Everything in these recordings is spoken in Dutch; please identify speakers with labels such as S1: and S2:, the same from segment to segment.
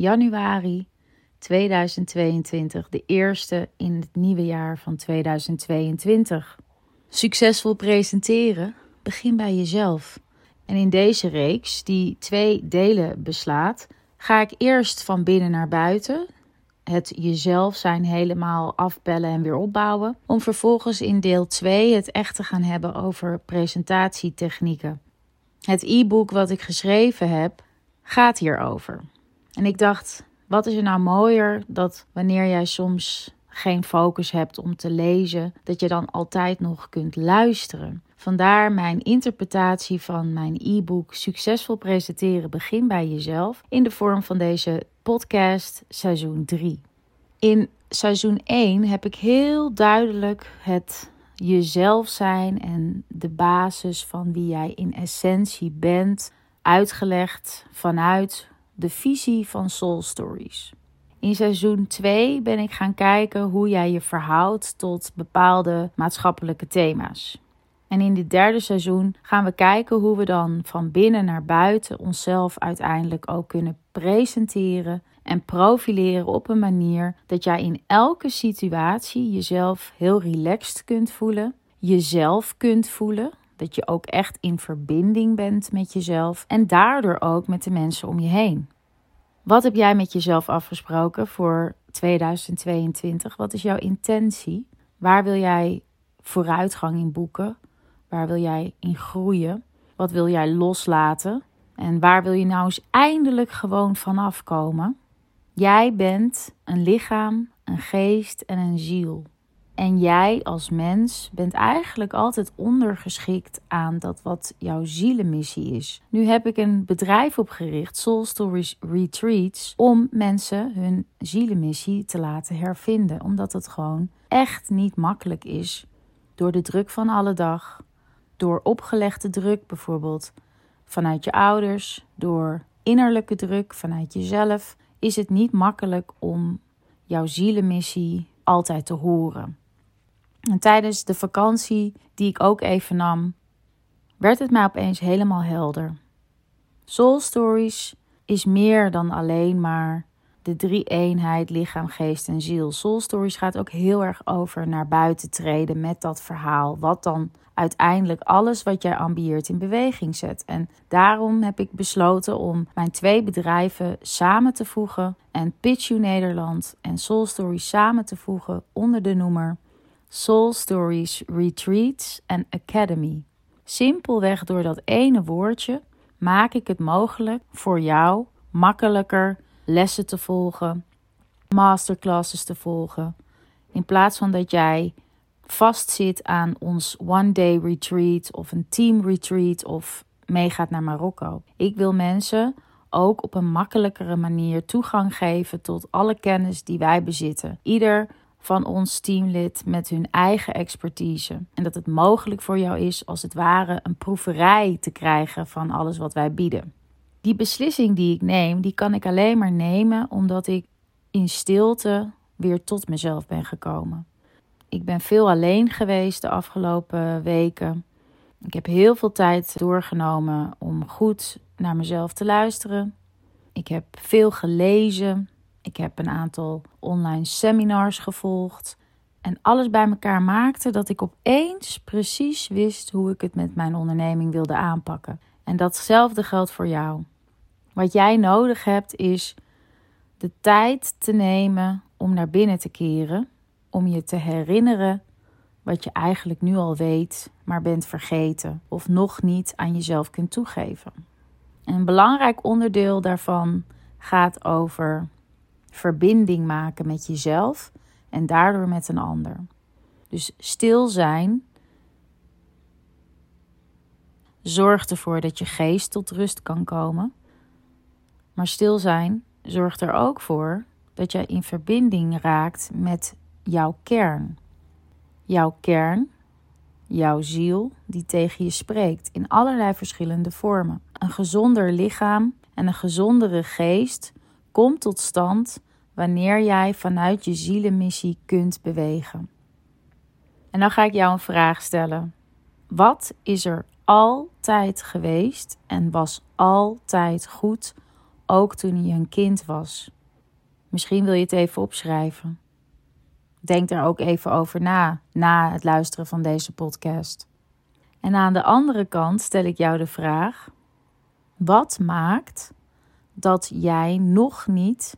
S1: januari 2022, de eerste in het nieuwe jaar van 2022. Succesvol presenteren, begin bij jezelf. En in deze reeks, die twee delen beslaat, ga ik eerst van binnen naar buiten, het jezelf zijn helemaal afbellen en weer opbouwen, om vervolgens in deel 2 het echt te gaan hebben over presentatietechnieken. Het e-book wat ik geschreven heb gaat hierover. En ik dacht, wat is er nou mooier dat wanneer jij soms geen focus hebt om te lezen, dat je dan altijd nog kunt luisteren. Vandaar mijn interpretatie van mijn e-book Succesvol presenteren begin bij jezelf in de vorm van deze podcast seizoen 3. In seizoen 1 heb ik heel duidelijk het jezelf zijn en de basis van wie jij in essentie bent uitgelegd vanuit de visie van Soul Stories. In seizoen 2 ben ik gaan kijken hoe jij je verhoudt tot bepaalde maatschappelijke thema's. En in dit derde seizoen gaan we kijken hoe we dan van binnen naar buiten onszelf uiteindelijk ook kunnen presenteren en profileren op een manier dat jij in elke situatie jezelf heel relaxed kunt voelen, jezelf kunt voelen, dat je ook echt in verbinding bent met jezelf en daardoor ook met de mensen om je heen. Wat heb jij met jezelf afgesproken voor 2022? Wat is jouw intentie? Waar wil jij vooruitgang in boeken? Waar wil jij in groeien? Wat wil jij loslaten? En waar wil je nou eens eindelijk gewoon vanaf komen? Jij bent een lichaam, een geest en een ziel. En jij als mens bent eigenlijk altijd ondergeschikt aan dat wat jouw zielenmissie is. Nu heb ik een bedrijf opgericht, Soul Stories Retreats, om mensen hun zielenmissie te laten hervinden. Omdat het gewoon echt niet makkelijk is door de druk van alle dag, door opgelegde druk bijvoorbeeld vanuit je ouders, door innerlijke druk vanuit jezelf, is het niet makkelijk om jouw zielenmissie altijd te horen. En tijdens de vakantie die ik ook even nam, werd het mij opeens helemaal helder. Soul Stories is meer dan alleen maar de drie eenheid lichaam, geest en ziel. Soul Stories gaat ook heel erg over naar buiten treden met dat verhaal. Wat dan uiteindelijk alles wat jij ambieert in beweging zet. En daarom heb ik besloten om mijn twee bedrijven samen te voegen. En Pitch You Nederland en Soul Stories samen te voegen onder de noemer Soul Stories Retreats and Academy. Simpelweg door dat ene woordje maak ik het mogelijk voor jou makkelijker lessen te volgen, masterclasses te volgen. In plaats van dat jij vastzit aan ons one-day retreat of een team retreat of meegaat naar Marokko. Ik wil mensen ook op een makkelijkere manier toegang geven tot alle kennis die wij bezitten. Ieder van ons teamlid met hun eigen expertise. En dat het mogelijk voor jou is, als het ware, een proeverij te krijgen van alles wat wij bieden. Die beslissing die ik neem, die kan ik alleen maar nemen omdat ik in stilte weer tot mezelf ben gekomen. Ik ben veel alleen geweest de afgelopen weken. Ik heb heel veel tijd doorgenomen om goed naar mezelf te luisteren. Ik heb veel gelezen. Ik heb een aantal online seminars gevolgd. En alles bij elkaar maakte dat ik opeens precies wist hoe ik het met mijn onderneming wilde aanpakken. En datzelfde geldt voor jou. Wat jij nodig hebt is de tijd te nemen om naar binnen te keren, om je te herinneren wat je eigenlijk nu al weet, maar bent vergeten of nog niet aan jezelf kunt toegeven. een belangrijk onderdeel daarvan gaat over verbinding maken met jezelf en daardoor met een ander. Dus stil zijn zorgt ervoor dat je geest tot rust kan komen. Maar stil zijn zorgt er ook voor dat jij in verbinding raakt met jouw kern. Jouw kern, jouw ziel, die tegen je spreekt in allerlei verschillende vormen. Een gezonder lichaam en een gezondere geest komt tot stand wanneer jij vanuit je zielenmissie kunt bewegen. En dan ga ik jou een vraag stellen. Wat is er altijd geweest en was altijd goed ook toen je een kind was. Misschien wil je het even opschrijven. Denk er ook even over na, na het luisteren van deze podcast. En aan de andere kant stel ik jou de vraag: wat maakt dat jij nog niet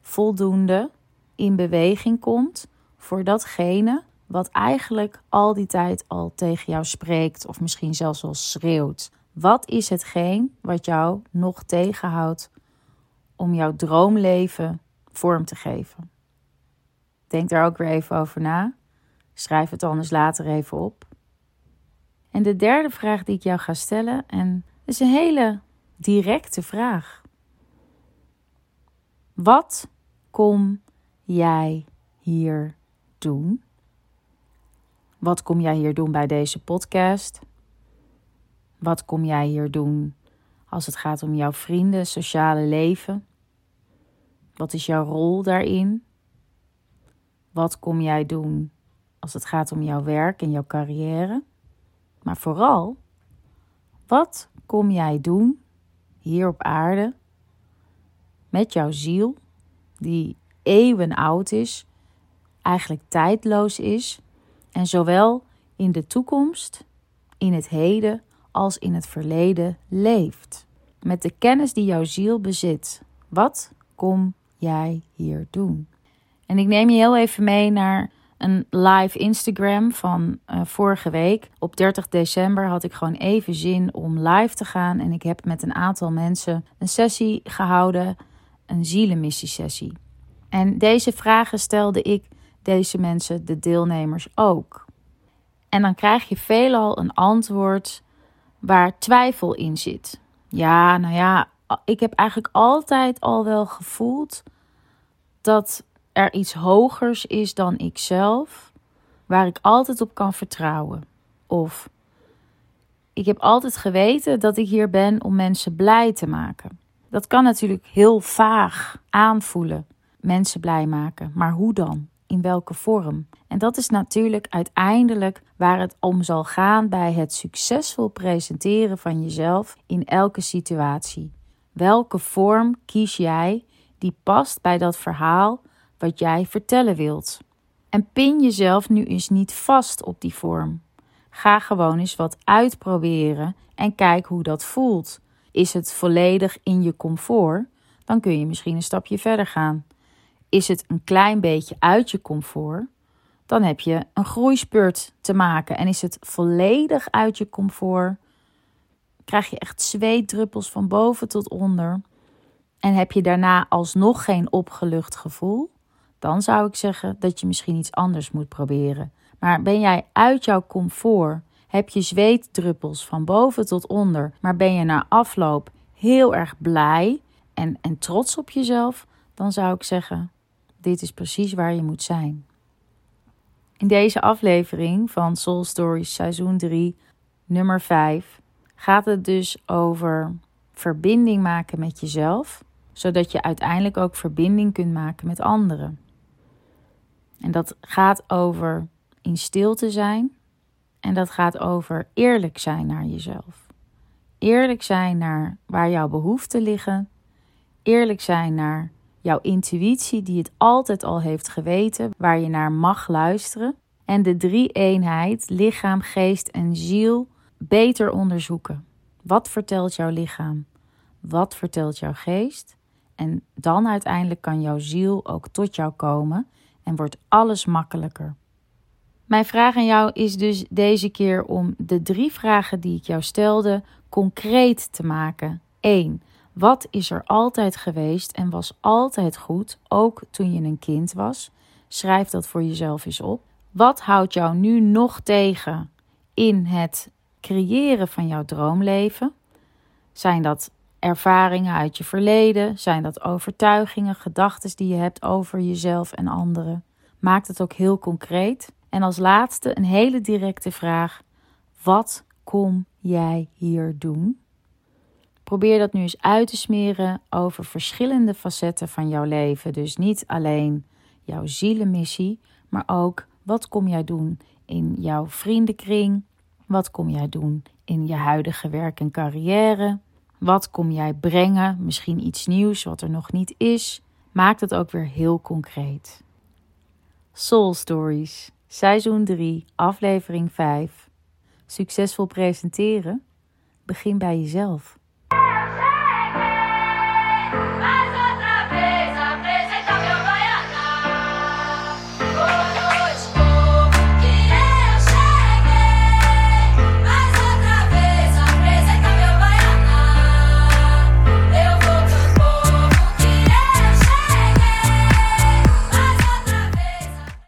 S1: voldoende in beweging komt voor datgene wat eigenlijk al die tijd al tegen jou spreekt of misschien zelfs al schreeuwt? Wat is hetgeen wat jou nog tegenhoudt om jouw droomleven vorm te geven? Denk daar ook weer even over na. Schrijf het anders later even op. En de derde vraag die ik jou ga stellen, en is een hele directe vraag. Wat kom jij hier doen? Wat kom jij hier doen bij deze podcast? Wat kom jij hier doen als het gaat om jouw vrienden, sociale leven? Wat is jouw rol daarin? Wat kom jij doen als het gaat om jouw werk en jouw carrière? Maar vooral, wat kom jij doen hier op aarde met jouw ziel, die eeuwen oud is, eigenlijk tijdloos is en zowel in de toekomst, in het heden als in het verleden leeft? Met de kennis die jouw ziel bezit, wat kom jij hier doen? En ik neem je heel even mee naar een live Instagram van uh, vorige week. Op 30 december had ik gewoon even zin om live te gaan. En ik heb met een aantal mensen een sessie gehouden, een zielenmissie-sessie. En deze vragen stelde ik deze mensen, de deelnemers, ook. En dan krijg je veelal een antwoord waar twijfel in zit. Ja, nou ja, ik heb eigenlijk altijd al wel gevoeld dat er iets hogers is dan ikzelf, waar ik altijd op kan vertrouwen. Of ik heb altijd geweten dat ik hier ben om mensen blij te maken. Dat kan natuurlijk heel vaag aanvoelen, mensen blij maken, maar hoe dan? In welke vorm? En dat is natuurlijk uiteindelijk waar het om zal gaan bij het succesvol presenteren van jezelf in elke situatie. Welke vorm kies jij die past bij dat verhaal wat jij vertellen wilt. En pin jezelf nu eens niet vast op die vorm. Ga gewoon eens wat uitproberen en kijk hoe dat voelt. Is het volledig in je comfort? Dan kun je misschien een stapje verder gaan. Is het een klein beetje uit je comfort? Dan heb je een groeispurt te maken. En is het volledig uit je comfort? Krijg je echt zweetdruppels van boven tot onder? En heb je daarna alsnog geen opgelucht gevoel? dan zou ik zeggen dat je misschien iets anders moet proberen. Maar ben jij uit jouw comfort? Heb je zweetdruppels van boven tot onder, maar ben je na afloop heel erg blij en, en trots op jezelf? Dan zou ik zeggen: dit is precies waar je moet zijn. In deze aflevering van Soul Stories seizoen 3, nummer 5, gaat het dus over verbinding maken met jezelf, zodat je uiteindelijk ook verbinding kunt maken met anderen. En dat gaat over in stilte zijn. En dat gaat over eerlijk zijn naar jezelf. Eerlijk zijn naar waar jouw behoeften liggen. Eerlijk zijn naar jouw intuïtie, die het altijd al heeft geweten, waar je naar mag luisteren. En de drie eenheid, lichaam, geest en ziel, beter onderzoeken. Wat vertelt jouw lichaam? Wat vertelt jouw geest? En dan uiteindelijk kan jouw ziel ook tot jou komen en wordt alles makkelijker. Mijn vraag aan jou is dus deze keer om de drie vragen die ik jou stelde concreet te maken. 1. Wat is er altijd geweest en was altijd goed, ook toen je een kind was? Schrijf dat voor jezelf eens op. Wat houdt jou nu nog tegen in het creëren van jouw droomleven? Zijn dat ervaringen uit je verleden? Zijn dat overtuigingen, gedachten die je hebt over jezelf en anderen? Maak het ook heel concreet. En als laatste een hele directe vraag: wat kom jij hier doen? Probeer dat nu eens uit te smeren over verschillende facetten van jouw leven. Dus niet alleen jouw zielenmissie, maar ook wat kom jij doen in jouw vriendenkring? Wat kom jij doen in je huidige werk en carrière? Wat kom jij brengen? Misschien iets nieuws wat er nog niet is. Maak het ook weer heel concreet. Soul Stories, seizoen 3, aflevering 5. Succesvol presenteren? Begin bij jezelf.